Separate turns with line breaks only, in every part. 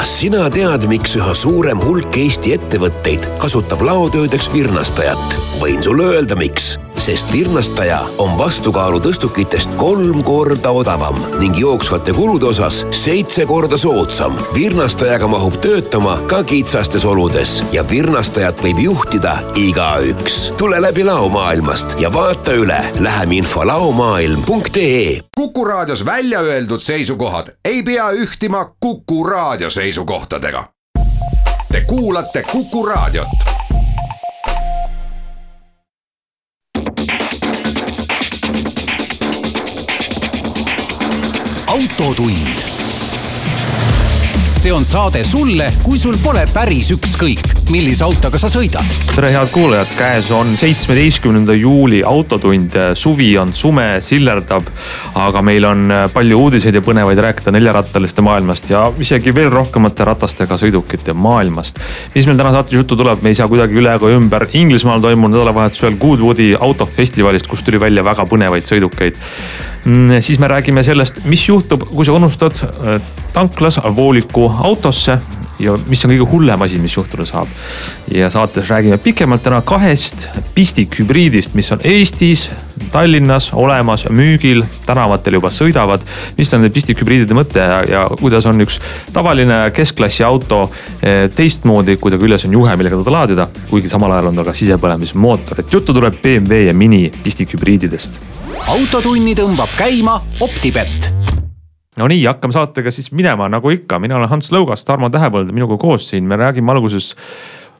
kas sina tead, miks üha suurem hulk Eesti ettevõtteid kasutab laotöödeks virnastajat? võin sulle öelda, miks sest virnastaja on vastukaalu tõstukitest kolm korda odavam ning jooksvate kulude osas seitse korda soodsam. virnastajaga mahub töötama ka kitsastes oludes ja virnastajat võib juhtida igaüks. tule läbi laomaailmast ja vaata üle läheminfo laomaailm.ee.
kuku raadios välja öeldud seisukohad ei pea ühtima Kuku raadio seisukohtadega. Te kuulate Kuku raadiot
autotund. see on saade sulle, kui sul pole päris ükskõik, millise autoga sa sõidad.
tere, head kuulajad, käes on seitsmeteistkümnenda juuli Autotund. suvi on sume, sillerdab, aga meil on palju uudiseid ja põnevaid rääkida neljarattaliste maailmast ja isegi veel rohkemate ratastega sõidukite maailmast. mis meil täna saates juttu tuleb, me ei saa kuidagi üle ega ümber Inglismaal toimunud nädalavahetusel Goodwoodi autofestivalist, kus tuli välja väga põnevaid sõidukeid siis me räägime sellest, mis juhtub, kui sa unustad äh, tanklas vooliku autosse ja mis on kõige hullem asi, mis juhtuda saab. ja saates räägime pikemalt täna kahest pistikhübriidist, mis on Eestis, Tallinnas olemas, müügil, tänavatel juba sõidavad. mis on nende pistikhübriidide mõte ja, ja kuidas on üks tavaline keskklassi auto äh, teistmoodi, kui ta küljes on juhe, millega teda laadida, kuigi samal ajal on tal ka sisepõlemismootor, et juttu tuleb BMW ja Mini pistikhübriididest
autotunni tõmbab käima Optibett.
no nii, hakkame saatega siis minema, nagu ikka, mina olen Hans Lõugas, Tarmo Tähepõld minuga koos siin, me räägime alguses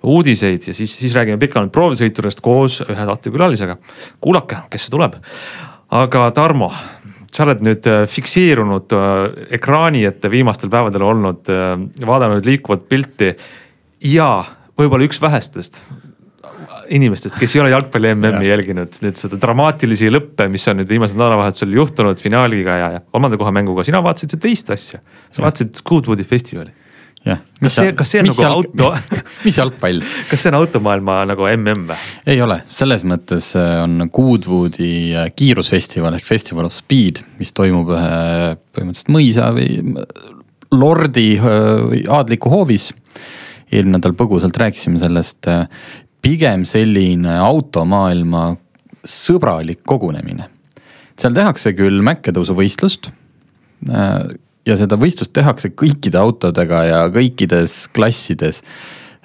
uudiseid ja siis, siis räägime pikemalt proovisõitudest koos ühe saatekülalisega. kuulake, kes see tuleb. aga Tarmo, sa oled nüüd äh, fikseerunud äh, ekraani ette viimastel päevadel olnud, äh, vaadanud liikuvat pilti ja võib-olla üks vähestest inimestest, kes ei ole jalgpalli MM-i jälginud, nüüd seda dramaatilisi lõppe, mis on nüüd viimasel nädalavahetusel juhtunud finaaliga ja, ja kolmanda koha mänguga, sina vaatasid ju teist asja. sa vaatasid Goodwoodi festivali. kas see, kas see on nagu jalg... auto
mis jalgpall?
kas see on automaailma nagu MM või?
ei ole, selles mõttes äh, on Goodwoodi äh, kiirusfestival ehk Festival of Speed, mis toimub ühe põhimõtteliselt mõisa või äh, lordi või aadliku hoovis eelmine nädal põgusalt rääkisime sellest pigem selline automaailma sõbralik kogunemine. seal tehakse küll mäkketõusuvõistlust äh, ja seda võistlust tehakse kõikide autodega ja kõikides klassides.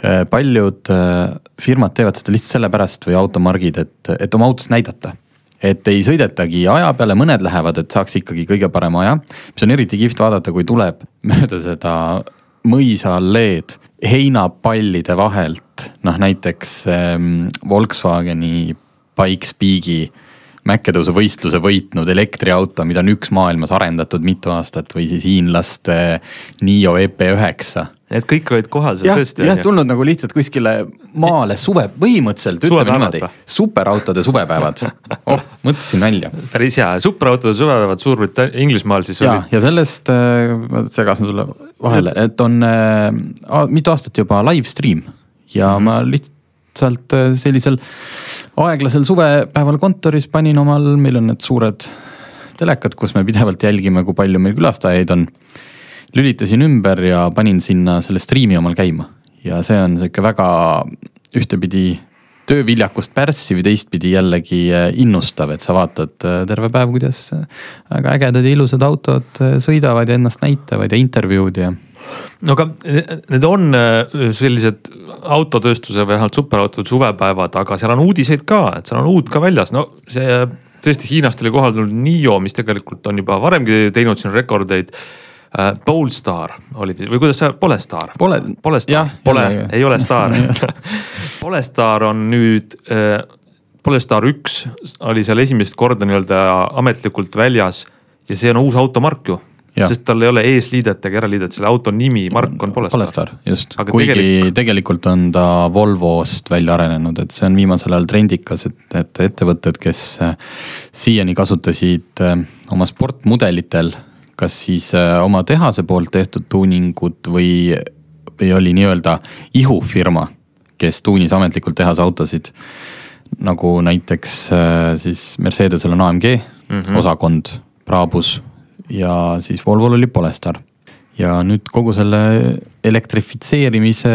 Äh, paljud äh, firmad teevad seda lihtsalt sellepärast või automargid, et, et oma autost näidata et ei sõidetagi aja peale, mõned lähevad, et saaks ikkagi kõige parema aja. mis on eriti kihvt vaadata, kui tuleb mööda seda mõisaalleed heinapallide vahelt, noh näiteks ähm, Volkswageni Pikespeaki mäkketõusuvõistluse võitnud elektriauto, mida on üks maailmas arendatud mitu aastat või siis hiinlaste Nio EP9
Need kõik olid kohal seal tõesti.
jah, tulnud nagu lihtsalt kuskile maale suve, põhimõtteliselt ütleme niimoodi, superautode suvepäevad oh, mõtlesin välja.
päris hea, superautode suvepäevad Suurbritannia, Inglismaal siis
ja, oli. ja sellest äh,, ma segasin sulle vahele, et on äh, mitu aastat juba live stream ja mm -hmm. ma lihtsalt äh, sellisel aeglasel suvepäeval kontoris panin omal, meil on need suured telekad, kus me pidevalt jälgime, kui palju meil külastajaid on lülitasin ümber ja panin sinna selle striimi omal käima ja see on sihuke väga ühtepidi tööviljakust pärssiv, teistpidi jällegi äh, innustav, et sa vaatad äh, terve päev, kuidas äh, väga ägedad ja ilusad autod sõidavad ja ennast näitavad ja intervjuud ja.
no aga need on sellised autotööstuse või vähemalt superautode suvepäevad, aga seal on uudiseid ka, et seal on uut ka väljas, no see tõesti Hiinast oli kohale tulnud Nio, mis tegelikult on juba varemgi teinud siin rekordeid Polestar oli või kuidas see, Polestar?
Pole,
Polestar, pole, ei ole staar. Polestar on nüüd äh,, Polestar üks. Oli seal esimest korda nii-öelda ametlikult väljas ja see on uus automark ju. Ja. sest tal ei ole eesliidet ega järeliidet, selle auto nimi, mark on Polestar.
Polestar, just, kuigi tegelikult... tegelikult on ta Volvost välja arenenud, et see on viimasel ajal trendikas, et, et ettevõtted, kes äh, siiani kasutasid äh, oma sportmudelitel kas siis äh, oma tehase poolt tehtud tuuningut või, või oli nii-öelda ihufirma, kes tuunis ametlikult tehase autosid. nagu näiteks äh, siis Mercedesel on AMG mm -hmm. osakond, Brabus ja siis Volvol oli Polestar. ja nüüd kogu selle elektrifitseerimise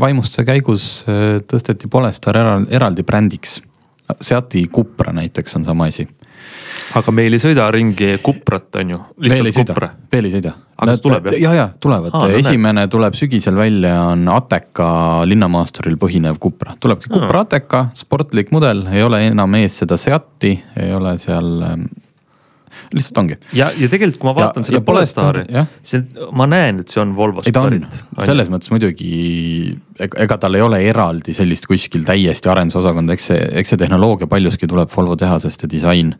vaimustuse käigus äh, tõsteti Polestar eraldi, eraldi brändiks. Seati Cupra näiteks on sama asi.
Aga meil ei sõida ringi Cuprat, on ju?
veel ei sõida, veel ei sõida.
aga kas tuleb jah?
ja, ja tulevad esimene näed. tuleb sügisel välja, on Ateca linnamaasturil põhinev Cupra, tulebki Cupra ah. Ateca, sportlik mudel, ei ole enam ees seda Seati, ei ole seal lihtsalt ongi.
ja, ja tegelikult, kui ma vaatan ja, seda Polestari, see, ma näen, et see on Volvost
pärit. selles mõttes muidugi, ega tal ei ole eraldi sellist kuskil täiesti arendusosakonda, eks see, eks see tehnoloogia paljuski tuleb Volvo tehasest ja disain.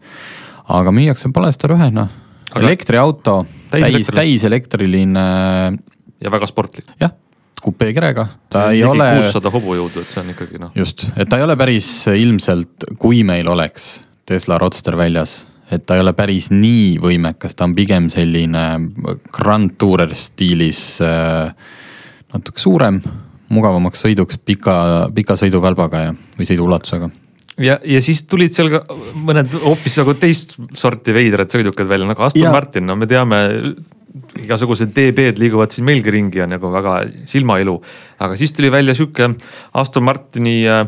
aga müüakse Polestar ühena, elektriauto, täis, täiselektriline.
ja väga sportlik.
jah kupeekerega, ta ei ole.
kuussada hobujõudu, et see on ikkagi noh.
just, et ta ei ole päris ilmselt, kui meil oleks Tesla Roadster väljas et ta ei ole päris nii võimekas, ta on pigem selline Grand Tourer stiilis äh, natuke suurem, mugavamaks sõiduks pika, pika sõiduvälbaga ja, või sõiduulatusega
ja, ja siis tulid seal ka mõned hoopis nagu teist sorti veidrad sõidukad välja nagu Aston ja. Martin, no me teame. igasugused DB-d liiguvad siin meilgi ringi ja nagu väga silmailu. aga siis tuli välja sihuke Aston Martini äh,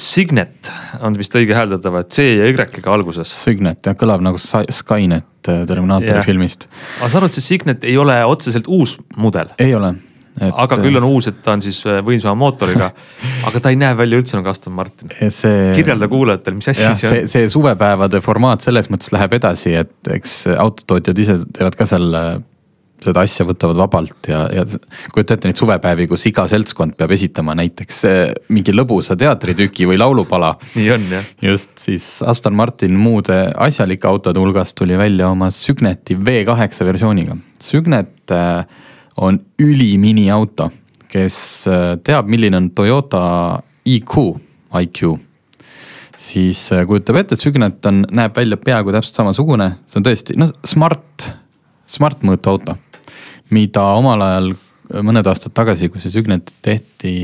Signet on vist õige hääldatav, et C ja Y-ga alguses.
Signet jah, kõlab nagu Skynet äh, Terminaatori yeah. filmist.
aga sa arvad, see Signet ei ole otseselt uus mudel?
ei ole.
Et... aga küll on uus, et ta on siis äh, võimsama mootoriga aga ta ei näe välja üldse nagu Aston Martin see.... kirjelda kuulajatele, mis asi
jah, see on. see suvepäevade formaat selles mõttes läheb edasi, et eks autotootjad ise teevad ka seal seda asja võtavad vabalt ja, ja kujuta ette neid suvepäevi, kus iga seltskond peab esitama näiteks mingi lõbusa teatritüki või laulupala.
nii on jah.
just, siis Aston Martin muude asjalike autode hulgast tuli välja oma Sügneti V8 versiooniga. Sügnet äh, on ülimini auto, kes äh, teab, milline on Toyota IQ, IQ siis kujutab ette, et Sügnet on, näeb välja peaaegu täpselt samasugune, see on tõesti noh, smart, smart mõõtuauto mida omal ajal mõned aastad tagasi, kui see Sügnet tehti,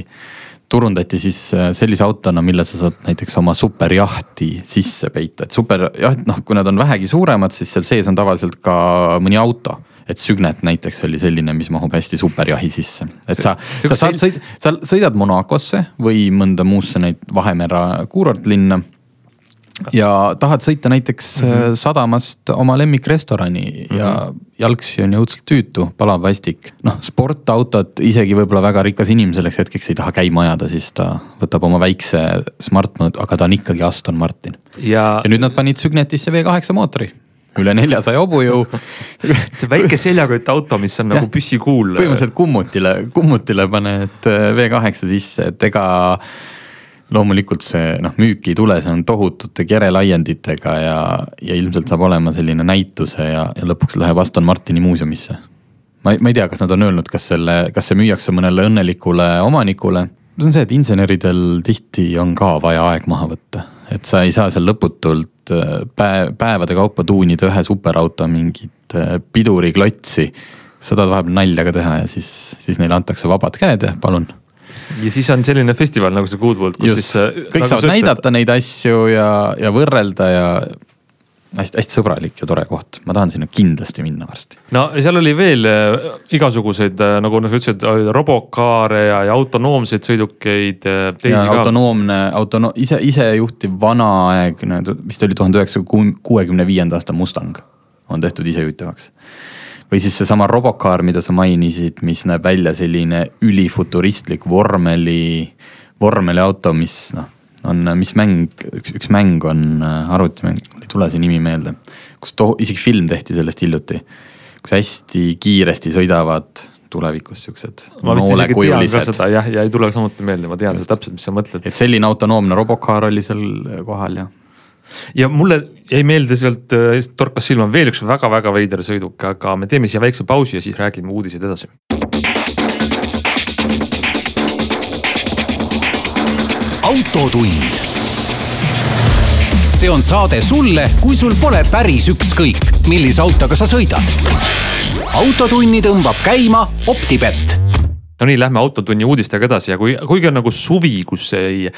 turundati siis äh, sellise autona, mille sa saad näiteks oma superjahti sisse peita, et superjaht, noh, kui nad on vähegi suuremad, siis seal sees on tavaliselt ka mõni auto. Et Sügnet näiteks oli selline, mis mahub hästi superjahi sisse, et sa, sa saad sõid, sa sõidad Monacosse või mõnda muusse neid Vahemere kuurortlinna ja tahad sõita näiteks mm -hmm. sadamast oma lemmikrestorani mm -hmm. ja jalgsi on jõudsalt tüütu, palav vastik. noh, sportautot isegi võib-olla väga rikas inimene selleks hetkeks ei taha käima ajada, siis ta võtab oma väikse Smart-mõõt, aga ta on ikkagi Aston Martin. ja, ja nüüd nad panid Sügnetisse V8 mootori üle neljasaja hobujõu
see väike seljakott auto, mis on nagu püssikuul.
põhimõtteliselt kummutile, kummutile paned äh, V8 sisse, et ega loomulikult see noh, müüki ei tule, see on tohutute kerelaienditega ja, ja ilmselt saab olema selline näituse ja, ja lõpuks läheb Aston Martini muuseumisse. ma ei, ma ei tea, kas nad on öelnud, kas selle, kas see müüakse mõnele õnnelikule omanikule. see on see, et inseneridel tihti on ka vaja aeg maha võtta, et sa ei saa seal lõputult äh, päev, päevade kaupa tuunida ühe superauto mingit äh, piduriklotsi. sa tahad vahepeal nalja ka teha ja siis, siis neile antakse vabad käed ja palun
ja siis on selline festival nagu see Goodwood, kus
Just. siis. kõik nagu saavad näidata neid asju ja, ja võrrelda ja hästi-hästi sõbralik ja tore koht, ma tahan sinna kindlasti minna varsti.
no seal oli veel äh, igasuguseid äh, nagu sa ütlesid, robokaare ja, ja autonoomseid sõidukeid.
Äh, autonoomne, autono-, ise, isejuhtiv vanaaegne, vist oli tuhande üheksasaja kuuekümne viienda aasta Mustang on tehtud isejuhtivaks või siis seesama Robocar, mida sa mainisid, mis näeb välja selline ülifuturistlik vormeli, vormeliauto, mis noh, on, mis mäng, üks, üks mäng on äh, arvutimäng, mul ei tule see nimi meelde. kus to-, isegi film tehti sellest hiljuti, kus hästi kiiresti sõidavad tulevikus siuksed.
ma vist isegi tean ka seda jah, ja ei tule samuti meelde, ma tean seda täpselt, mis sa mõtled.
et selline autonoomne Robocar oli seal kohal ja
ja mulle jäi meelde sealt, äh, torkas silma veel üks väga-väga veider sõiduk, aga me teeme siia väikse pausi ja siis räägime uudiseid edasi.
autotund. see on saade sulle, kui sul pole päris ükskõik, millise autoga sa sõidad. autotunni tõmbab käima Optibett
no nii, lähme autotunni uudistega edasi ja kui, kuigi on nagu suvi, kus ei,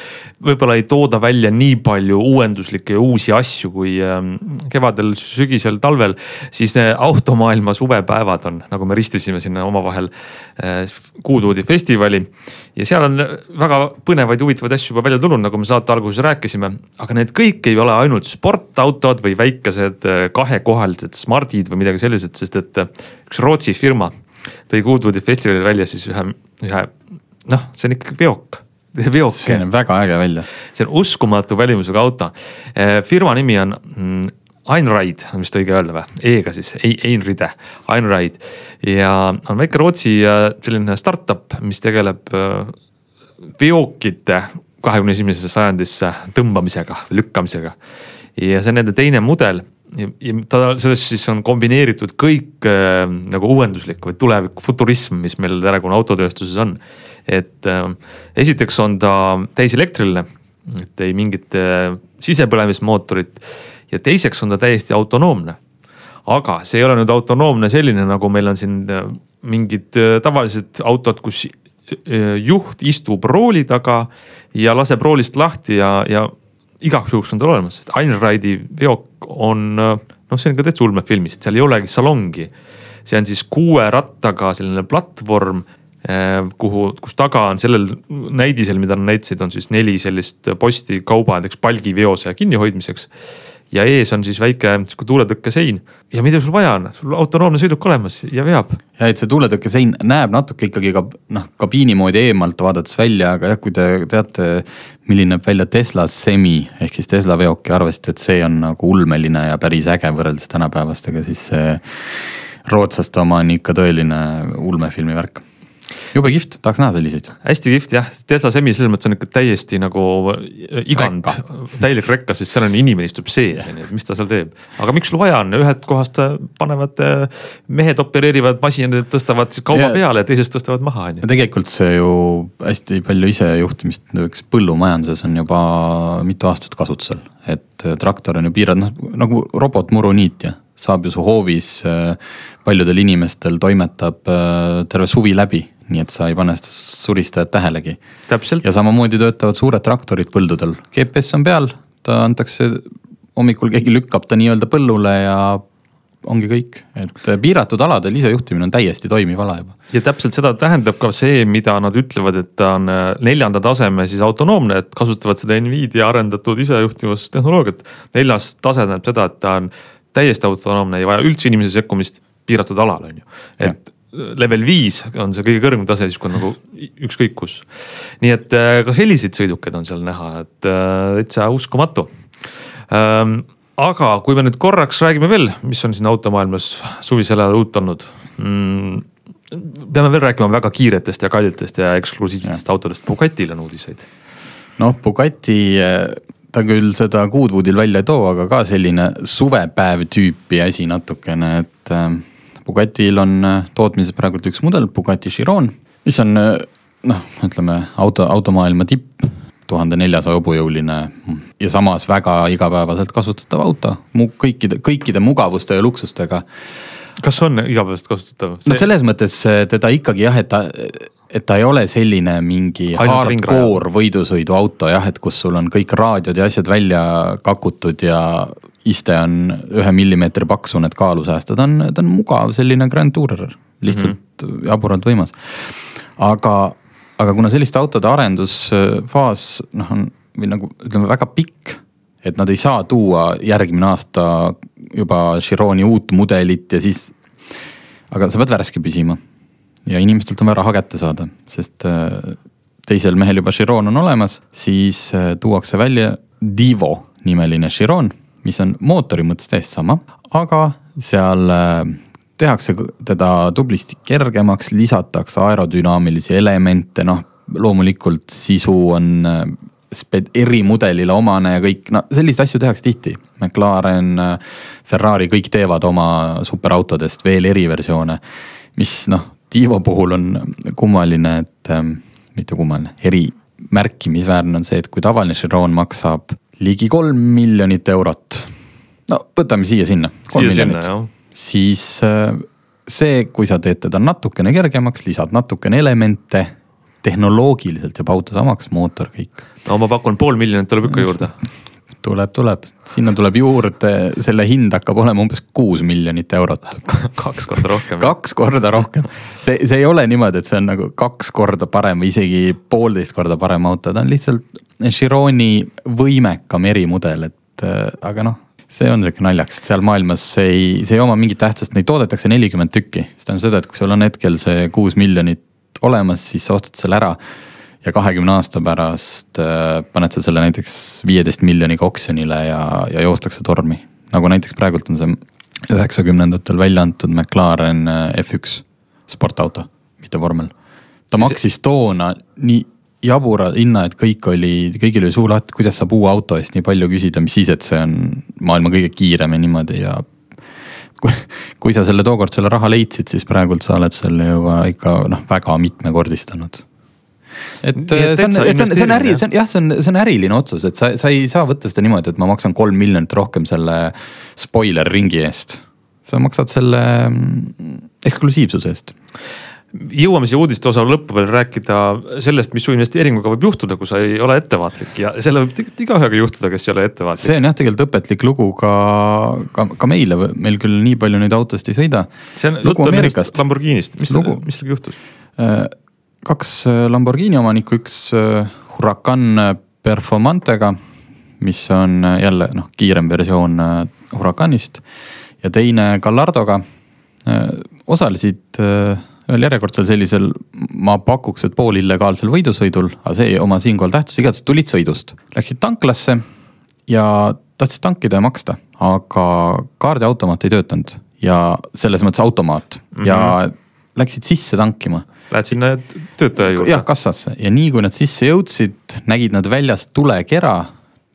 võib-olla ei tooda välja nii palju uuenduslikke ja uusi asju kui ähm, kevadel, sügisel, talvel. siis automaailma suvepäevad on, nagu me ristisime sinna omavahel äh, Kuutuudi festivali. ja seal on väga põnevaid, huvitavaid asju juba välja tulnud, nagu me saate alguses rääkisime. aga need kõik ei ole ainult sportautod või väikesed äh, kahekohalised Smardid või midagi sellised, sest et äh, üks Rootsi firma tõi Goodwoodi festivalil välja siis ühe, ühe noh, see on ikkagi veok veok.
see näeb väga äge välja.
see on uskumatu välimusega auto. Eh, firma nimi on mm, Einride, on vist õige öelda või, E-ga siis, Einride, Einride. ja on väike Rootsi eh, selline startup, mis tegeleb eh, veokite kahekümne esimesesse sajandisse tõmbamisega, lükkamisega. ja see on nende teine mudel ja, ja ta selles siis on kombineeritud kõik äh, nagu uuenduslik või tuleviku futurism, mis meil praegu autotööstuses on. et äh, esiteks on ta täiselektriline, et ei mingit äh, sisepõlemismootorit ja teiseks on ta täiesti autonoomne. aga see ei ole nüüd autonoomne selline, nagu meil on siin äh, mingid äh, tavalised autod, kus äh, juht istub rooli taga ja laseb roolist lahti ja, ja igaks juhuks on tal olemas, sest Ain Raidi veok on noh, see on ka täitsa ulmefilmist, seal ei olegi salongi. see on siis kuue rattaga selline platvorm, eh, kuhu, kus taga on sellel näidisel, mida nad näitasid, on siis neli sellist posti kauba näiteks palgiveose kinnihoidmiseks ja ees on siis väike sihuke tuuletõkkesein. Ja mida sul vaja on, sul autonoomne sõiduk olemas ja veab.
ja et see tuuletõkkesein näeb natuke ikkagi ka noh, kabiini moodi eemalt vaadates välja, aga jah, kui te teate, milline näeb välja Tesla Semi ehk siis Tesla veok ja arvasite, et see on nagu ulmeline ja päris äge võrreldes tänapäevastega, siis see rootslaste oma on ikka tõeline ulmefilmi värk jube kihvt, tahaks näha selliseid.
hästi kihvt jah, Tesla Semi selles mõttes on ikka täiesti nagu igand, täielik rekka, sest seal on inimene istub sees on ju, et mis ta seal teeb. aga miks sul vaja on, ühest kohast panevad mehed opereerivad masinad, tõstavad siis kauba yeah. peale ja teisest tõstavad maha on
ju. tegelikult see ju hästi palju isejuhtimist, näiteks põllumajanduses on juba mitu aastat kasutusel, et traktor on ju piiratud, noh nagu robotmuruniitja saab ju su hoovis paljudel inimestel toimetab terve suvi läbi nii et sa ei pane seda suristajat tähelegi. ja samamoodi töötavad suured traktorid põldudel, GPS on peal, ta antakse, hommikul keegi lükkab ta nii-öelda põllule ja ongi kõik, et piiratud aladel isejuhtimine on täiesti toimiv ala juba.
ja täpselt seda tähendab ka see, mida nad ütlevad, et ta on äh, neljanda taseme siis autonoomne, et kasutavad seda Nvidia arendatud isejuhtimustehnoloogiat. neljas tase tähendab seda, et ta on täiesti autonoomne, ei vaja üldse inimese sekkumist piiratud alal, on ju. et level viis on see kõige kõrgem tase, siis kui on nagu ükskõik kus. nii et äh, ka selliseid sõidukeid on seal näha, et äh, täitsa uskumatu ähm,. aga kui me nüüd korraks räägime veel, mis on siin automaailmas suvisel ajal uut olnud mm,. peame veel rääkima väga kiiretest ja kallitest ja eksklusiivsetest autodest, Bugatil on uudiseid.
noh, Bugatti äh, ta küll seda Goodwoodil välja ei too, aga ka selline suvepäev tüüpi asi natukene, et Bugatil on äh, tootmises praegult üks mudel, Bugatti Chiron, mis on äh, noh, ütleme auto, automaailma tipp, tuhande neljasaja hobujõuline ja samas väga igapäevaselt kasutatav auto, kõikide, kõikide mugavuste ja luksustega.
kas on igapäevaselt kasutatav
See...? no selles mõttes äh, teda ikkagi jah, et ta, et ta ei ole selline mingi hardcore võidusõiduauto jah, et kus sul on kõik raadiod ja asjad välja kakutud ja iste on ühe millimeetri paksune, et kaalu säästa, ta on, ta on mugav selline Grand Tourer, lihtsalt mm -hmm. jaburalt võimas. aga, aga kuna selliste autode arendusfaas noh, on või nagu ütleme väga pikk, et nad ei saa tuua järgmine aasta juba Chironi uut mudelit ja siis, aga sa pead värske püsima. ja inimestelt on vaja raha kätte saada, sest äh, teisel mehel juba Chiron on olemas, siis äh, tuuakse välja Divo nimeline Chiron mis on mootori mõttes täiesti sama, aga seal äh, tehakse teda tublisti kergemaks, lisatakse aerodünaamilisi elemente, noh loomulikult sisu on äh, erimudelile omane ja kõik, no selliseid asju tehakse tihti. McLaren, äh, Ferrari, kõik teevad oma superautodest veel eriversioone, mis noh, Tiivo puhul on kummaline, et ähm,, mitte kummaline, eri märkimisväärne on see, et kui tavaline Chiron maksab ligi kolm miljonit eurot. no võtame siia-sinna, kolm
siia
miljonit, siis äh, see, kui sa teed teda natukene kergemaks, lisad natukene elemente, tehnoloogiliselt jääb auto samaks, mootor kõik.
no ma pakun, pool miljonit tuleb ikka juurde.
Tuleb, tuleb, sinna tuleb juurde, selle hind hakkab olema umbes kuus miljonit eurot.
kaks korda rohkem.
kaks korda rohkem, see, see ei ole niimoodi, et see on nagu kaks korda parem või isegi poolteist korda parem auto, ta on lihtsalt Chironi võimekam erimudel, et äh, aga noh see on sihuke naljakas, et seal maailmas see ei, see ei oma mingit tähtsust, neid toodetakse nelikümmend tükki. see tähendab seda, et kui sul on hetkel see kuus miljonit olemas, siis sa ostad selle ära. Ja kahekümne aasta pärast äh, paned sa selle näiteks viieteist miljoniga oksjonile ja, ja joostakse tormi. nagu näiteks praegult on see üheksakümnendatel välja antud McLaren äh, F1 sportauto, mitte vormel. ta maksis toona nii jabura hinna, et kõik oli, kõigil oli suu lahti, kuidas saab uue auto eest nii palju küsida, mis siis, et see on maailma kõige kiirem ja niimoodi ja. kui, kui sa selle tookord selle raha leidsid, siis praegult sa oled selle juba ikka noh, väga mitmekordistanud et see on, see on, see on äri, see on jah, see on, see on äriline otsus, et sa, sa ei saa võtta seda niimoodi, et ma maksan kolm miljonit rohkem selle spoiler ringi eest. sa maksad selle mm, eksklusiivsuse eest
jõuame siia uudiste osa lõppu veel rääkida sellest, mis su investeeringuga võib juhtuda, kui sa ei ole ettevaatlik ja selle võib tegelikult igaühega juhtuda, kes ei ole ettevaatlik.
see on jah, tegelikult õpetlik lugu ka, ka, ka meile, meil küll nii palju neid autosid ei sõida.
see on jutt Ameerikast. Lamborghinist, mis lugu, mis sellega juhtus?
Äh, kaks äh, Lamborghini omanikku, üks äh, Huracan Performantega, mis on jälle noh, kiirem versioon Huracanist ja teine Gallardoga osalesid ühel järjekordsel sellisel, ma pakuks, et poolillegaalsel võidusõidul, aga see ei oma siinkohal tähtsust, igatahes tulid sõidust. Läksid tanklasse ja tahtsid tankida ja maksta, aga kaardiautomaat ei töötanud ja selles mõttes automaat mm -hmm. ja läksid sisse tankima.
Lähed sinna töötaja juurde?
jah, kassasse ja nii kui nad sisse jõudsid, nägid nad väljas tulekera,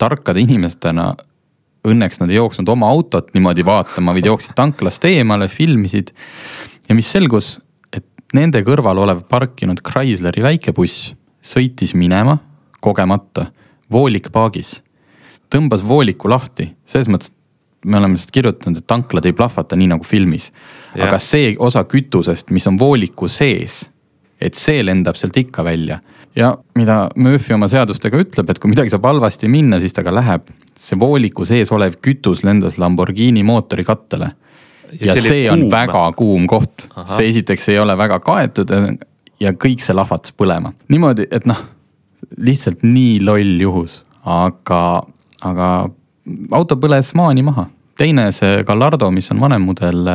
tarkade inimestena õnneks nad ei jooksnud oma autot niimoodi vaatama, vaid jooksid tanklast eemale, filmisid. ja mis selgus, nende kõrval olev parkinud Chrysleri väikebuss sõitis minema kogemata, voolik paagis. tõmbas vooliku lahti, selles mõttes me oleme sellest kirjutanud, et tanklad ei plahvata nii nagu filmis. aga see osa kütusest, mis on vooliku sees, et see lendab sealt ikka välja. ja mida Murphy oma seadustega ütleb, et kui midagi saab halvasti minna, siis ta ka läheb. see vooliku sees olev kütus lendas Lamborghini mootori kattele ja, ja see on kuum. väga kuum koht, see esiteks ei ole väga kaetud ja kõik see lahvatas põlema. niimoodi, et noh, lihtsalt nii loll juhus, aga, aga auto põles maani maha. teine, see Gallardo, mis on vanem mudel,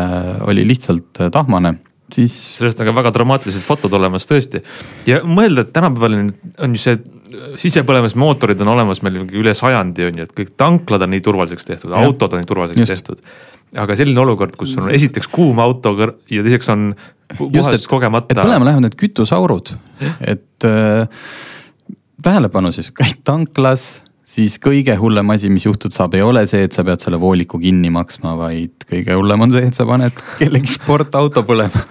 oli lihtsalt tahmane siis.
sellest on ka väga dramaatilised fotod olemas tõesti. ja mõelda, et tänapäeval on ju see sisepõlemismootorid on olemas meil üle sajandi on ju, et kõik tanklad on nii turvaliseks tehtud, autod on nii turvaliseks Just. tehtud aga selline olukord, kus on esiteks kuum auto ja teiseks on puhas kogemata.
põlema lähevad need kütuseaurud, et äh, tähelepanu siis, käid tanklas, siis kõige hullem asi, mis juhtuda saab, ei ole see, et sa pead selle vooliku kinni maksma, vaid kõige hullem on see, et sa paned kellegi sportauto põlema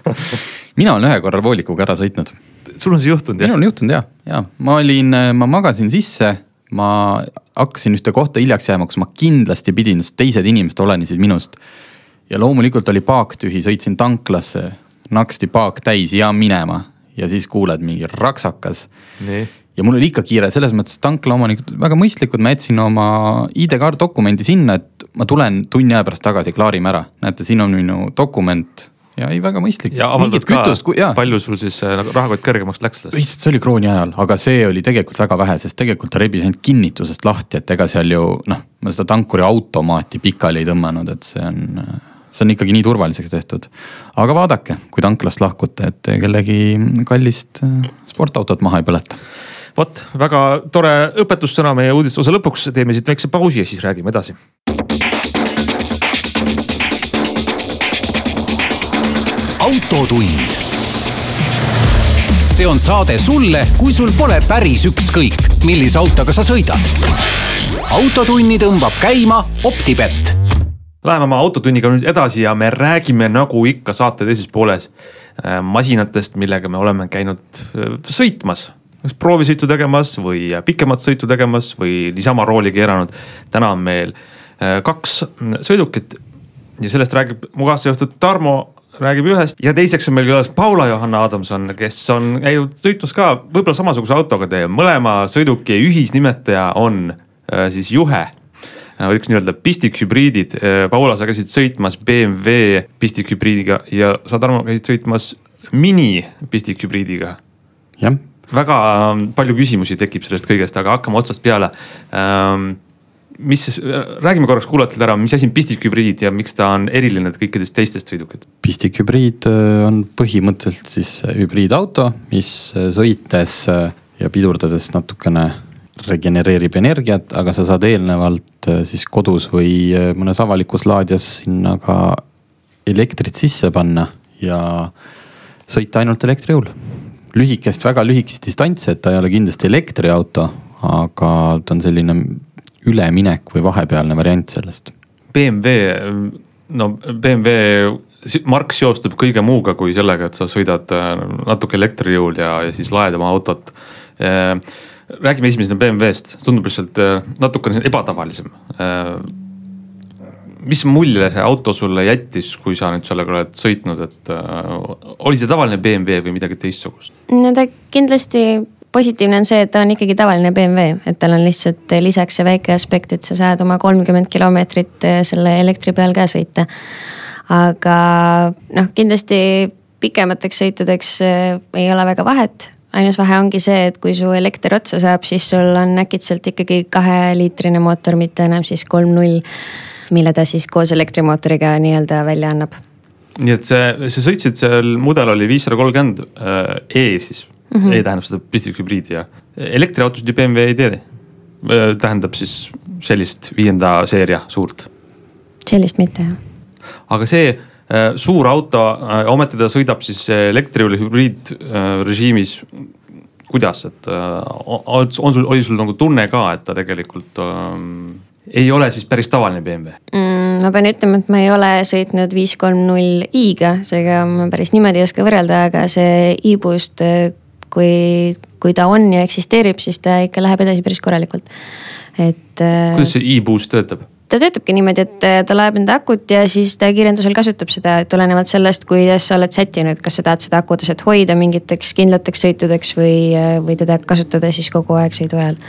mina olen ühe korra voolikuga ära sõitnud.
sul on see juhtunud
jah? minul on juhtunud ja, ja ma olin, ma magasin sisse ma hakkasin ühte kohta hiljaks jääma, kus ma kindlasti pidin, sest teised inimesed olenesid minust. ja loomulikult oli paak tühi, sõitsin tanklasse, naksti paak täis ja minema ja siis kuuled mingi raksakas. Ja mul oli ikka kiire, selles mõttes tanklaomanikud väga mõistlikud, ma jätsin oma ID-kaart dokumendi sinna, et ma tulen tunni aja pärast tagasi, klaarime ära. näete, siin on minu dokument ja ei, väga mõistlik.
ja avaldad ka, palju sul siis äh, nagu rahakott kõrgemaks läks
lihtsalt see oli krooni ajal, aga see oli tegelikult väga vähe, sest tegelikult ta rebis ainult kinnitusest lahti, et ega seal ju noh, ma seda tankuri automaati pikali ei tõmmanud, et see on, see on ikkagi nii turvaliseks tehtud. aga vaadake, kui tanklast lahkute, et kellegi kallist äh, sportautot maha ei põleta
vot, väga tore õpetussõna meie uudiste osa lõpuks, teeme siit väikse pausi ja siis räägime edasi
autotund. see on saade sulle, kui sul pole päris ükskõik, millise autoga sa sõidad. autotunni tõmbab käima Optibett.
Läheme oma autotunniga nüüd edasi ja me räägime nagu ikka saate teises pooles äh, masinatest, millega me oleme käinud äh, sõitmas kas proovisõitu tegemas või pikemat sõitu tegemas või niisama rooli keeranud. täna on meil äh, kaks sõidukit ja sellest räägib mu kaassejuht Tarmo räägib ühest ja teiseks on meil külas Paula-Johanna Adamson, kes on käinud sõitmas ka võib-olla samasuguse autoga teie mõlema sõiduki ühisnimetaja on äh, siis juhe võiks nii-öelda pistikhübriidid. Paula, sa käisid sõitmas BMW pistikhübriidiga ja sa, Tarmo, käisid sõitmas mini pistikhübriidiga.
jah.
Väga palju küsimusi tekib sellest kõigest, aga hakkame otsast peale ähm, mis, räägime korraks kuulajatele ära, mis asi on pistikhübriid ja miks ta on eriline kõikidest teistest sõidukitest?
pistikhübriid äh, on põhimõtteliselt siis äh, hübriidauto, mis äh, sõites ja pidurdades natukene regenereerib energiat, aga sa saad eelnevalt siis kodus või mõnes avalikus laadijas sinna ka elektrit sisse panna ja sõita ainult elektri jõul. Lühikest, väga lühikest distantsi, et ta ei ole kindlasti elektriauto, aga ta on selline üleminek või vahepealne variant sellest?
BMW, no BMW mark seostub kõige muuga kui sellega, et sa sõidad äh, natuke elektrijõul ja, ja siis laed oma autot. Äh, räägime esimesena BMW-st, tundub lihtsalt äh, natukene ebatavalisem. Mis mulje see auto sulle jättis, kui sa nüüd sellega oled sõitnud, et oli see tavaline BMW või midagi teistsugust?
no ta kindlasti positiivne on see, et ta on ikkagi tavaline BMW, et tal on lihtsalt lisaks see väike aspekt, et sa saad oma kolmkümmend kilomeetrit eh, selle elektri peal ka sõita. aga noh, kindlasti pikemateks sõitudeks eh, ei ole väga vahet ainus vahe ongi see, et kui su elekter otsa saab, siis sul on äkitselt ikkagi kaheliitrine mootor, mitte enam siis kolm null, mille ta siis koos elektrimootoriga nii-öelda välja annab.
nii et see, sa sõitsid seal, mudel oli viissada kolmkümmend E siis mm. -hmm. E tähendab seda pistikhübriidi ja elektriautosid ju BMW ei tee. tähendab siis sellist viienda seeria suurt.
sellist mitte jah.
aga see äh, suur auto äh,, ometi ta sõidab siis elektri või hübriidrežiimis äh,. kuidas, et äh, on, sul, oli sul nagu tunne ka, et ta tegelikult äh, ei ole siis päris tavaline BMW
mm,? ma pean ütlema, et ma ei ole sõitnud viis kolm null i-ga, seega ma päris niimoodi ei oska võrrelda, aga see e-boost kui, kui ta on ja eksisteerib, siis ta ikka läheb edasi päris korralikult, et.
Äh, kuidas see e-boost töötab?
ta töötabki niimoodi, et äh, ta laeb enda akut ja siis ta kiirendusel kasutab seda tulenevalt sellest, kuidas sa oled sättinud, kas sa tahad seda akutaset hoida mingiteks kindlateks sõitudeks või, äh, või teda kasutada siis kogu aeg sõidu ajal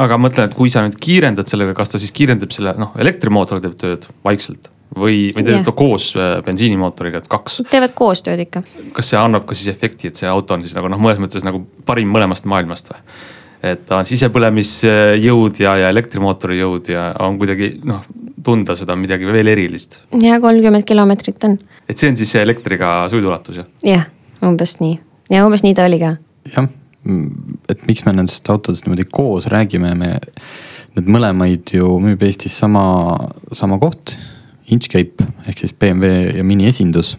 aga mõtlen, et kui sa nüüd kiirendad sellega, kas ta siis kiirendab selle, noh, elektrimootor teeb tööd vaikselt või, või teeb ta koos äh, bensiinimootoriga, et kaks?
teevad koostööd ikka.
kas see annab ka siis efekti, et see auto on siis nagu noh, mõnes mõttes nagu parim mõlemast maailmast või? et ta on sisepõlemisjõud ja, ja elektrimootori jõud ja on kuidagi noh, tunda seda midagi veel erilist.
ja kolmkümmend kilomeetrit on.
et see on siis see elektriga sõiduulatus jah?
jah, umbes nii ja umbes nii ta oli ka.
jah, et miks me nendest autodest niimoodi koos räägime, me, need mõlemaid ju müüb Eestis sama, sama koht Inchcape ehk siis BMW ja Mini esindus.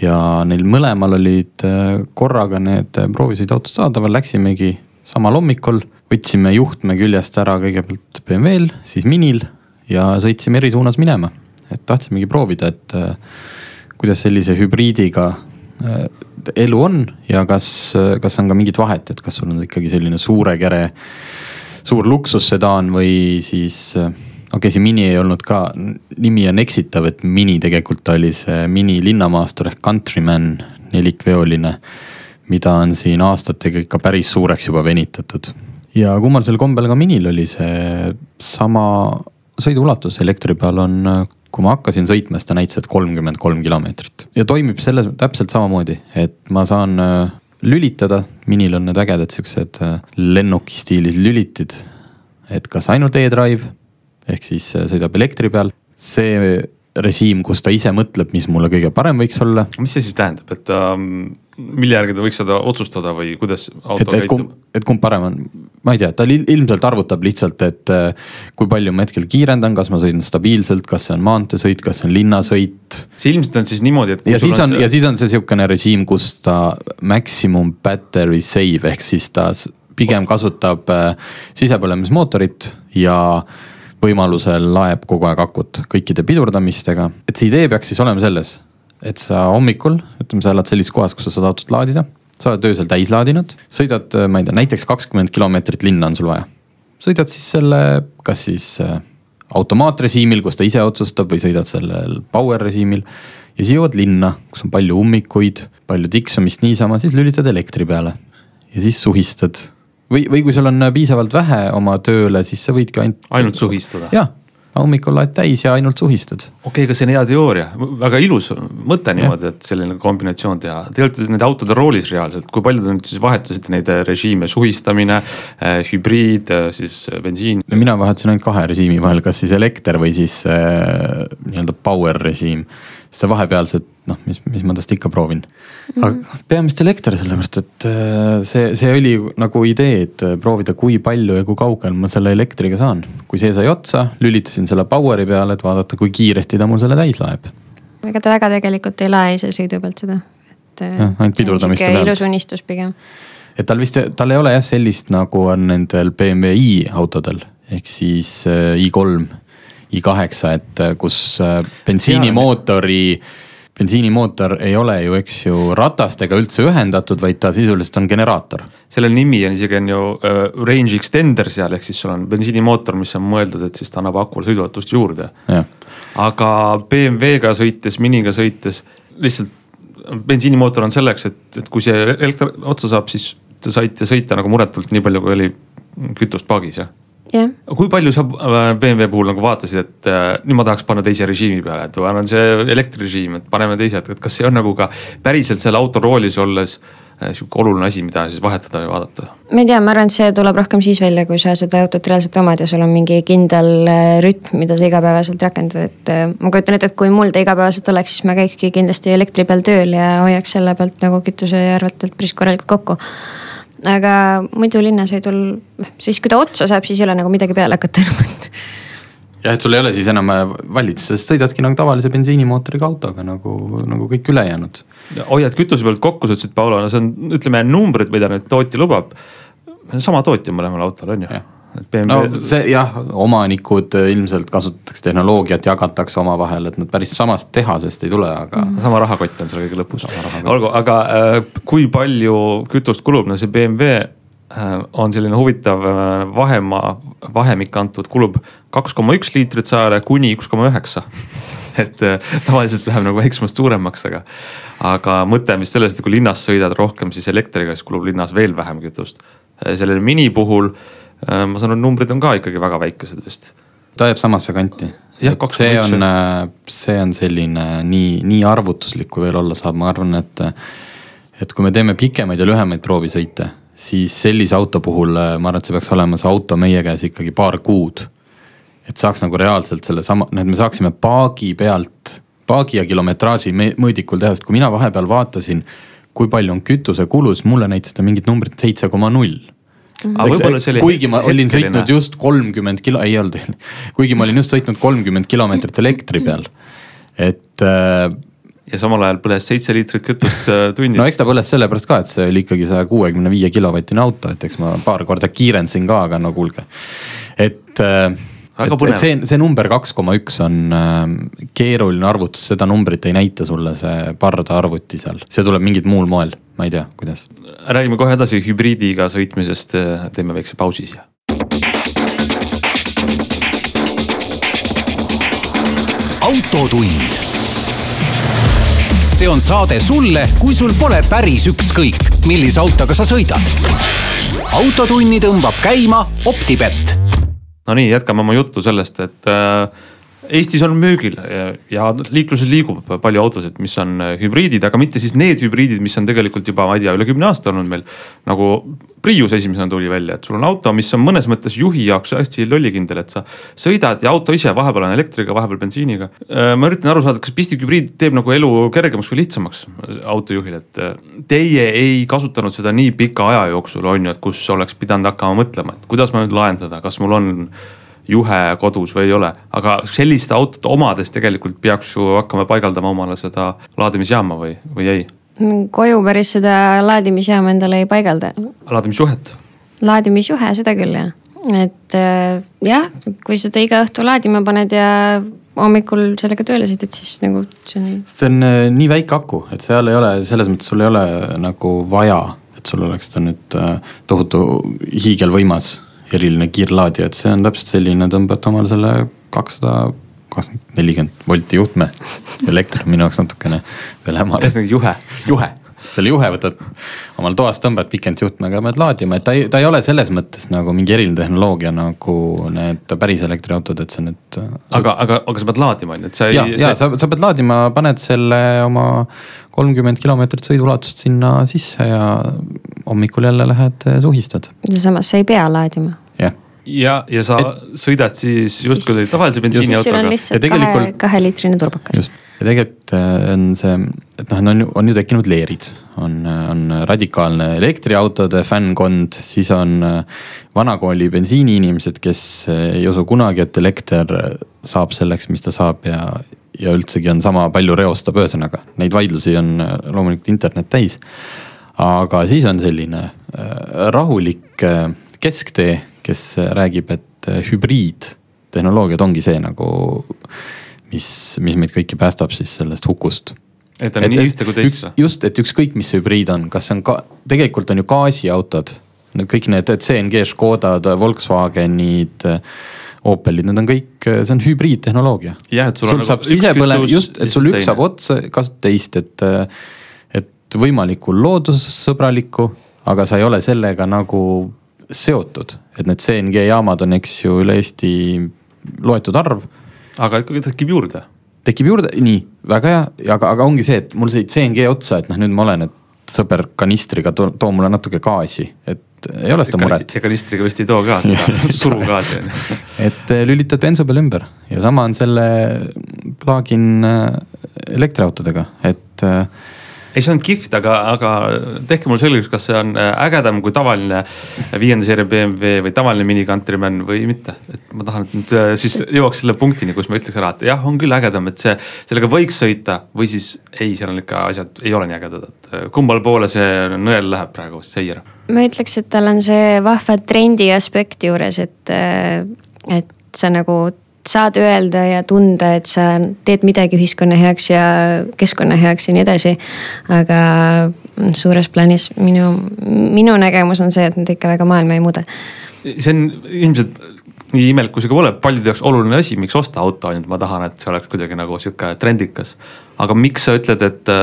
ja neil mõlemal olid äh, korraga need äh, proovisõiduautod saadaval, läksimegi samal hommikul, võtsime juhtme küljest ära kõigepealt BMW-l, siis Minil ja sõitsime eri suunas minema. et tahtsimegi proovida, et äh, kuidas sellise hübriidiga elu on ja kas, kas on ka mingit vahet, et kas sul on ikkagi selline suure kere, suur luksussedaan või siis okei okay,, see Mini ei olnud ka, nimi on eksitav, et Mini tegelikult oli see Mini linnamaastur ehk Countryman nelikveoline. mida on siin aastatega ikka päris suureks juba venitatud. ja kummalisel kombel ka Minil oli see sama sõiduulatus elektri peal on, kui ma hakkasin sõitma, siis ta näitas, et kolmkümmend kolm kilomeetrit. ja toimib selles täpselt samamoodi, et ma saan äh, lülitada, Minil on need ägedad siuksed äh, lennuki stiilis lülitid. et kas ainult e-drive ehk siis äh, sõidab elektri peal. see režiim, kus ta ise mõtleb, mis mulle kõige parem võiks olla.
mis see siis tähendab, et ähm, mille järgi ta võiks seda otsustada või kuidas auto
et, et käitub? et kumb parem on, ma ei tea, ta ilmselt arvutab lihtsalt, et äh, kui palju ma hetkel kiirendan, kas ma sõidan stabiilselt, kas see on maanteesõit, kas see on linnasõit.
see ilmselt on siis niimoodi, et.
ja siis on, on see... ja siis on see sihukene režiim, kus ta maximum battery save ehk siis ta pigem kasutab äh, sisepõlemismootorit ja äh, võimalusel laeb kogu aeg akut kõikide pidurdamistega. et see idee peaks siis olema selles, et sa hommikul, ütleme, sa elad sellises kohas, kus sa saad autot laadida. sa oled öösel täis laadinud, sõidad, ma ei tea, näiteks kakskümmend kilomeetrit linna on sul vaja. sõidad siis selle, kas siis äh, automaatrežiimil, kus ta ise otsustab või sõidad sellel power režiimil. ja siis jõuad linna, kus on palju ummikuid, palju tiksumist niisama, siis lülitad elektri peale ja siis suhistad. Või, või kui sul on piisavalt vähe oma tööle, siis sa võidki ainult.
ainult suhistada?
jah hommikul laed täis ja ainult suhistad.
okei okay,, aga see on hea teooria, väga ilus mõte niimoodi, et selline kombinatsioon teha. Te olete nende autode roolis reaalselt, kui palju te nüüd siis vahetasite neid režiime, suhistamine äh,, hübriid, siis bensiin?
mina vahetasin ainult kahe režiimi vahel, kas siis elekter või siis äh, nii-öelda power režiim seda vahepealset noh, mis, mis ma tast ikka proovin. aga mm -hmm. peamiselt elekter, sellepärast et äh, see, see oli nagu idee, et äh, proovida, kui palju ja kui kaugel ma selle elektriga saan. kui see sai otsa, lülitasin selle power'i peale, et vaadata, kui kiiresti ta mul selle täis laeb.
ega ta väga tegelikult ei lae ise sõidu pealt seda, et.
Äh, jah, ainult pidurdamiste
pealt. ilus unistus pigem.
et tal vist, tal ei ole jah sellist, nagu on nendel BMW i autodel ehk siis i3 i8, et äh, kus äh, bensiinimootori, bensiinimootor ei ole ju, eks ju, ratastega üldse ühendatud, vaid ta sisuliselt on generaator.
selle nimi on isegi on ju uh, range extender seal, ehk siis sul on bensiinimootor, mis on mõeldud, et siis ta annab akule sõiduvatust juurde. aga BMW-ga sõites, Miniga sõites lihtsalt bensiinimootor on selleks, et, et kui see elekter otsa saab, siis te saite sõita nagu muretult nii palju, kui oli kütust paagis, jah
yeah..
kui palju sa äh, BMW puhul nagu vaatasid, et äh, nüüd ma tahaks panna teise režiimi peale, et on see elektrirežiim, et paneme teise, et kas see on nagu ka päriselt selle auto roolis olles äh, sihuke oluline asi, mida siis vahetada või vaadata?
ma ei tea, ma arvan, et see tuleb rohkem siis välja, kui sa seda autot reaalselt omad ja sul on mingi kindel rütm, mida sa igapäevaselt rakendad, et ma kujutan ette, et kui mul ta igapäevaselt oleks, siis ma käikski kindlasti elektri peal tööl ja hoiaks selle pealt nagu kütusearvetelt päris korralikult kokku aga muidu linnasõidul, siis kui ta otsa saab, siis ei ole nagu midagi peale hakata enam, et.
jah, et sul ei ole siis enam äh, valida, sa sõidadki nagu tavalise bensiinimootoriga autoga nagu, nagu kõik ülejäänud.
hoiad kütuse pealt kokku, sa ütlesid, Paolo, no see on, ütleme numbrid, mida nüüd tootja lubab. sama tootja mõlemal autol on ju
BMW... no see jah, omanikud äh, ilmselt kasutatakse tehnoloogiat, jagatakse omavahel, et nad päris samast tehasest ei tule, aga
mm. -hmm. sama rahakott on seal kõige lõpus. olgu, aga äh, kui palju kütust kulub, no see BMW äh, on selline huvitav äh, vahemaa, vahemik antud, kulub kaks koma üks liitrit sajale kuni üks koma üheksa. et äh, tavaliselt läheb nagu väiksemast suuremaks, aga, aga mõte on vist selles, et kui linnas sõidad rohkem, siis elektriga, siis kulub linnas veel vähem kütust. Sellel mini puhul Äh, ma saan aru, numbrid on ka ikkagi väga väikesed vist.
ta jääb samasse kanti. see on, äh, see on selline nii, nii arvutuslik, kui veel olla saab, ma arvan, et. et kui me teeme pikemaid ja lühemaid proovisõite, siis sellise auto puhul äh, ma arvan, et see peaks olema see auto meie käes ikkagi paar kuud. et saaks nagu reaalselt sellesama, et me saaksime paagi pealt, paagi ja kilometraaži mõõdikul teha, sest kui mina vahepeal vaatasin kui palju on kütusekulus, mulle näitas ta mingit numbrit seitse koma null
Oli...
kuigi ma olin sõitnud just kolmkümmend kilo, ei olnud, kuigi ma olin just sõitnud kolmkümmend kilomeetrit elektri peal, et äh,
ja samal ajal põles seitse liitrit kütust äh, tunnis.
no eks ta põles sellepärast ka, et see oli ikkagi saja kuuekümne viie kilovatine auto, et eks ma paar korda kiirendasin ka, aga no kuulge, et äh, et, et see, see number kaks koma üks on äh, keeruline arvutus, seda numbrit ei näita sulle see pardaarvuti seal, see tuleb mingit muul moel, ma ei tea, kuidas.
räägime kohe edasi hübriidiga sõitmisest, teeme väikse pausi siia.
autotund. see on saade sulle, kui sul pole päris ükskõik, millise autoga sa sõidad. autotunni tõmbab käima Optibett
Nonii, jätkame oma juttu sellest, et äh, Eestis on müügil ja liikluses liigub palju autosid, mis on äh, hübriidid, aga mitte siis need hübriidid, mis on tegelikult juba, ma ei tea, üle kümne aasta olnud meil. nagu Prius esimesena tuli välja, et sul on auto, mis on mõnes mõttes juhi jaoks hästi lollikindel, et sa sõidad ja auto ise vahepeal on elektriga, vahepeal bensiiniga. Äh, ma üritan aru saada, kas pistikhübriid teeb nagu elu kergemaks või lihtsamaks autojuhil, et äh, teie ei kasutanud seda nii pika aja jooksul, on ju, et kus oleks pidanud hakkama mõtlema, et kuidas ma nüüd lahendada, kas mul on juhe kodus või ei ole. aga sellist autot omades tegelikult peaks ju hakkama paigaldama omale seda laadimisjaama või, või ei?
koju päris seda laadimisjaama endale ei paigalda.
laadimisjuhet?
laadimisjuhe, seda küll jah, et äh, jah, kui seda iga õhtu laadima paned ja hommikul sellega tööle sõidad, siis nagu see on.
see on äh, nii väike aku, et seal ei ole, selles mõttes sul ei ole nagu vaja, et sul oleks ta nüüd äh, tohutu hiigelvõimas eriline kiirlaadija, et see on täpselt selline, tõmbad omale selle kakssada kakskümmend, nelikümmend volti juhtme. elekter on minu jaoks natukene veel hämar.
ühesõnaga juhe.
juhe, selle juhe võtad omal toas, tõmbad pikend juhtmega, pead laadima, et ta ei, ta ei ole selles mõttes nagu mingi eriline tehnoloogia nagu need päris elektriautod, et see nüüd.
aga, aga, aga sa pead laadima on ju, et sa ei.
ja, ja sa, sa pead laadima, paned selle oma kolmkümmend kilomeetrit sõiduulatust sinna sisse ja hommikul jälle lähed suhistad.
ja samas sa ei pea laadima.
jah
ja, ja sa et, sõidad siis justkui tavalise bensiiniautoga.
on lihtsalt kahe, kaheliitrine turbakas.
just, ja tegelikult on see, et noh, on ju, on ju tekkinud leerid, on, on radikaalne elektriautode fännkond, siis on vanakooli bensiiniinimesed, kes ei usu kunagi, et elekter saab selleks, mis ta saab ja, ja üldsegi on sama palju reostab, ühesõnaga neid vaidlusi on loomulikult internet täis. aga siis on selline rahulik kesktee kes räägib, et äh, hübriidtehnoloogiad ongi see nagu, mis, mis meid kõiki päästab siis sellest hukust.
et on et, nii ühte kui teist.
just, et ükskõik, mis see hübriid on, kas see on ka, tegelikult on ju gaasiautod, kõik need CNG, Škodad, Volkswagenid Opelid, need on kõik, see on hübriidtehnoloogia.
jah, et sul,
sul
on
saab nagu sisepõlev, just, et sul üks saab otsa, kasutad teist, et, et võimalikku loodussõbralikku, aga sa ei ole sellega nagu seotud, et need CNG jaamad on, eks ju, üle Eesti loetud arv.
aga ikkagi tekib juurde.
tekib juurde, nii, väga hea, aga, aga ongi see, et mul sai CNG otsa, et noh, nüüd ma olen, et sõber kanistriga too, too mulle natuke gaasi, et ei ole seda muret.
ja kanistriga vist ei too ka seda surugaasi on
ju. et eh, lülitad bensu peale ümber ja sama on selle plug-in eh, elektriautodega, et äh,
ei, see on kihvt, aga, aga tehke mulle selgeks, kas see on äh, ägedam kui tavaline viienda seeria BMW või tavaline Mini Countryman või mitte. et ma tahan, et nüüd äh, siis jõuaks selle punktini, kus ma ütleks ära, et jah, on küll ägedam, et see, sellega võiks sõita või siis ei, seal on ikka asjad ei ole nii ägedad, et äh, kummale poole see nõel läheb praegu, Seier?
ma ütleks, et tal on see vahva trendi aspekt juures, et, et sa nagu saad öelda ja tunda, et sa teed midagi ühiskonna heaks ja keskkonna heaks ja nii edasi. aga suures plaanis minu, minu nägemus on see, et nad ikka väga maailma ei muuda.
see on ilmselt nii imelik, kui see ka pole, paljude jaoks oluline asi, miks osta auto, ainult ma tahan, et see oleks kuidagi nagu sihuke trendikas. aga miks sa ütled, et,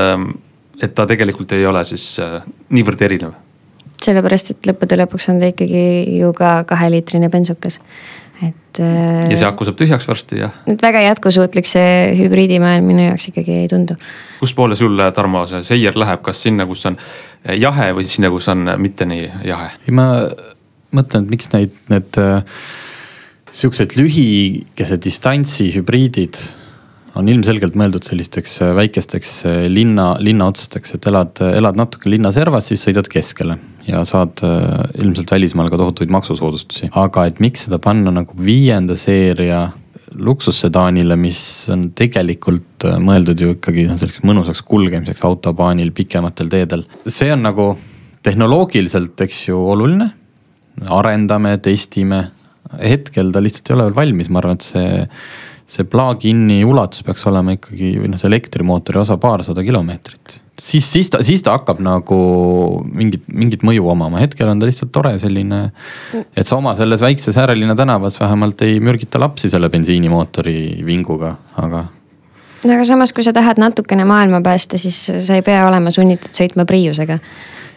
et ta tegelikult ei ole siis äh, niivõrd erinev?
sellepärast, et lõppude lõpuks on ta ikkagi ju ka kaheliitrine bensukas et.
Äh, ja see aku saab tühjaks varsti ja.
et väga jätkusuutlik see hübriidimaailm minu jaoks ikkagi ei tundu.
kuspoole sul, Tarmo, see seier läheb, kas sinna, kus on jahe või sinna, kus on mitte nii jahe?
ei, ma mõtlen, et miks neid, need äh, sihukesed lühikese distantsi hübriidid on ilmselgelt mõeldud sellisteks äh, väikesteks äh, linna, linnaotsteks, et elad, elad natuke linna servas, siis sõidad keskele ja saad äh, ilmselt välismaal ka tohutuid maksusoodustusi. aga et miks seda panna nagu viienda seeria luksussedaanile, mis on tegelikult mõeldud ju ikkagi selliseks mõnusaks kulgemiseks autobaanil pikematel teedel. see on nagu tehnoloogiliselt, eks ju, oluline. arendame, testime, hetkel ta lihtsalt ei ole veel valmis, ma arvan, et see see plug-in'i ulatus peaks olema ikkagi või noh, see elektrimootori osa paarsada kilomeetrit. siis, siis ta, siis ta hakkab nagu mingit, mingit mõju omama, hetkel on ta lihtsalt tore selline. et sa oma selles väikses äärelinna tänavas vähemalt ei mürgita lapsi selle bensiinimootori vinguga, aga
no aga samas, kui sa tahad natukene maailma päästa, siis sa ei pea olema sunnitud sõitma Priusega.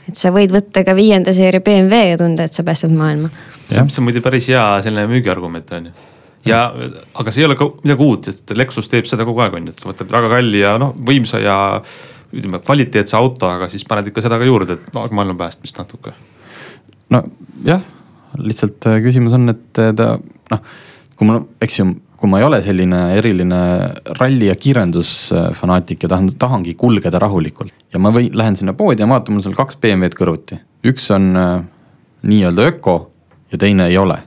et sa võid võtta ka viienda seeria BMW ja tunda, et sa päästad maailma.
see on muidu päris hea selline müügiargument on ju ja, aga see ei ole ka midagi uut, sest Lexus teeb seda kogu aeg on ju, et sa võtad väga kalli ja noh, võimsa ja ütleme kvaliteetse auto, aga siis paned ikka seda ka juurde, et maailma päästmist natuke.
nojah, lihtsalt äh, küsimus on, et äh, ta noh, kui ma, eks ju, kui ma ei ole selline eriline ralli ja kiirendusfanaatik ja tahan, tahangi kulgeda rahulikult. ja ma võin, lähen sinna poodi ja vaatan, mul seal kaks BMW-d kõrvuti, üks on äh, nii-öelda öko ja teine ei ole.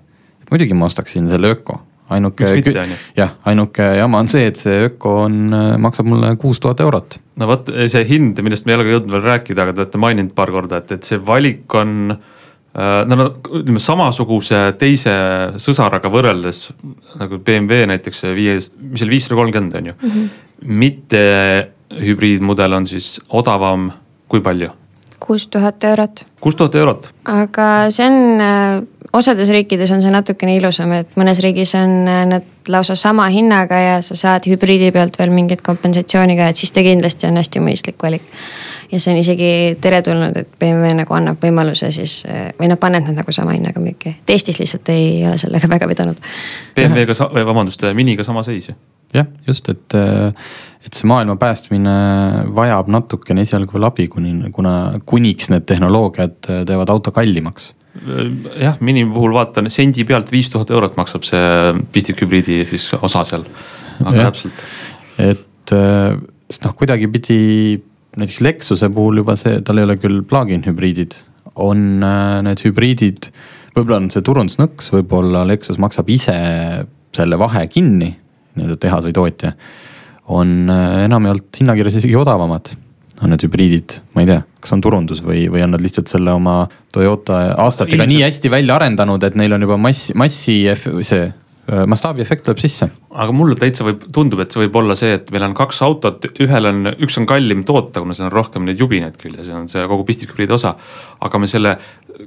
muidugi ma ostaksin selle öko ainuke, jah, ainuke jama on see, et see öko on, maksab mulle kuus tuhat eurot.
no vot see hind, millest me ei ole ka jõudnud veel rääkida, aga te olete maininud paar korda, et, et see valik on äh, no, no ütleme samasuguse teise sõsaraga võrreldes nagu BMW näiteks viies, mis oli viissada kolmkümmend on ju mm. -hmm. mitte hübriidmudel on siis odavam, kui palju?
Kuus tuhat eurot.
kuus tuhat eurot.
aga see on äh, osades riikides on see natukene ilusam, et mõnes riigis on äh, need lausa sama hinnaga ja sa saad hübriidi pealt veel mingit kompensatsiooni ka, et siis ta kindlasti on hästi mõistlik valik. ja see on isegi teretulnud, et BMW nagu annab võimaluse siis või noh, paneb nad nagu sama hinnaga müüki, et Eestis lihtsalt ei ole sellega väga vedanud.
BMW-ga, vabandust, Miniga sama seis ju
jah, just, et, et see maailma päästmine vajab natukene esialgu veel abi, kuni, kuna kuniks need tehnoloogiad teevad auto kallimaks.
jah, Mini puhul vaatan sendi pealt viis tuhat eurot maksab see pistikhübriidi siis osa seal, aga täpselt.
et, sest noh, kuidagipidi näiteks Lexuse puhul juba see, tal ei ole küll plug-in hübriidid, on need hübriidid, võib-olla on see turundusnõks, võib-olla Lexus maksab ise selle vahe kinni nii-öelda tehas või tootja, on äh, enamjaolt hinnakirjas isegi odavamad on need hübriidid, ma ei tea, kas on turundus või, või on nad lihtsalt selle oma Toyota aastatega Ilmselt. nii hästi välja arendanud, et neil on juba massi, massi see Äh, mastaabiefekt tuleb sisse.
aga mulle täitsa võib, tundub, et see võib olla see, et meil on kaks autot, ühel on, üks on kallim toota, kuna seal on rohkem neid jubinaid küljes ja on see kogu pistikhübriidi osa. aga me selle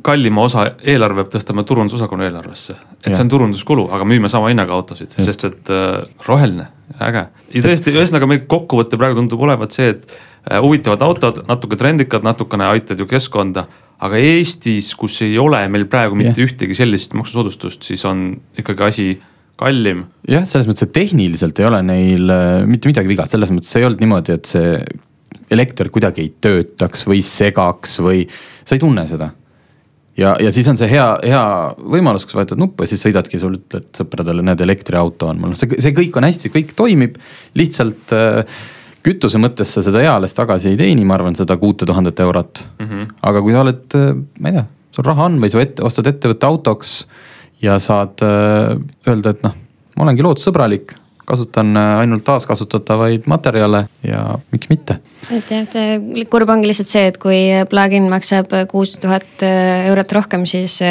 kallima osa eelarve tõstame turundusosakonna eelarvesse. et ja. see on turunduskulu, aga müüme sama hinnaga autosid, sest et äh, roheline, äge. ja tõesti, ühesõnaga meil kokkuvõte praegu tundub olevat see, et äh, huvitavad autod, natuke trendikad, natukene aitavad ju keskkonda aga Eestis, kus ei ole meil praegu mitte yeah. ühtegi sellist maksusoodustust, siis on ikkagi asi kallim.
jah, selles mõttes, et tehniliselt ei ole neil äh, mitte midagi viga, selles mõttes ei olnud niimoodi, et see elekter kuidagi ei töötaks või segaks või sa ei tunne seda. Ja, ja siis on see hea, hea võimalus, kus vajutad nuppu ja siis sõidadki, sul ütled sõpradele, näed, elektriauto on mul, see, see kõik on hästi, kõik toimib, lihtsalt äh, kütuse mõttes sa seda eales tagasi ei teeni, ma arvan, seda kuute tuhandet eurot mm. -hmm. aga kui sa oled, äh, ma ei tea, sul raha on või sa ette, ostad ettevõtte autoks ja saad äh, öelda, et noh, ma olengi loodussõbralik, kasutan äh, ainult taaskasutatavaid materjale ja miks mitte.
et jah, et kurb ongi lihtsalt see, et kui plugin maksab kuus tuhat eurot rohkem, siis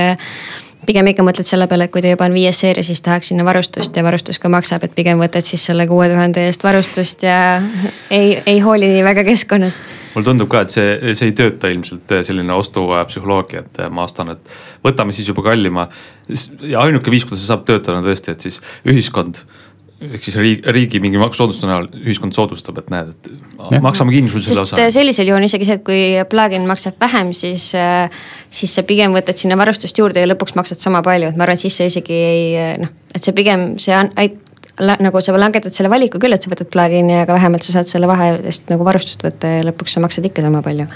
pigem ikka mõtled selle peale, et kui ta juba on viies seeria, siis tahaks sinna varustust ja varustus ka maksab, et pigem võtad siis selle kuue tuhande eest varustust ja ei, ei hooli nii väga keskkonnast
mulle tundub ka, et see, see ei tööta ilmselt äh, selline ostupsühholoogia, et äh, ma ostan, et võtame siis juba kallima. ja ainuke viis, kuidas see saab töötada, on tõesti, et siis ühiskond ehk siis riigi, riigi mingi maksusoodustuse näol ühiskond soodustab, et näed, et ja. maksame kinni sul selle osa.
Äh, sellisel juhul isegi see, et kui plugin maksab vähem, siis, siis sa pigem võtad sinna varustust juurde ja lõpuks maksad sama palju, et ma arvan, et siis sa isegi ei noh, et see pigem see ait-, nagu sa langetad selle valiku küll, et sa võtad plugin'i, aga vähemalt sa saad selle vahe eest nagu varustust võtta ja lõpuks sa maksad ikka sama palju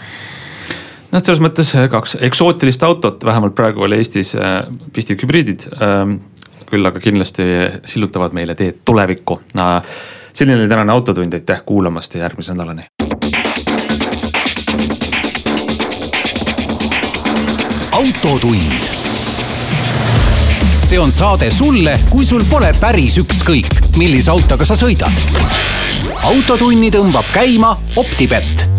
noh, selles mõttes kaks eksootilist autot, vähemalt praegu oli Eestis äh, pistikhübriidid äh,. Küll aga kindlasti sillutavad meile teed tulevikku äh,. selline oli tänane Autotund, aitäh kuulamast ja järgmise nädalani.
autotund see on saade sulle, kui sul pole päris ükskõik, millise autoga sa sõidad. autotunni tõmbab käima Optibett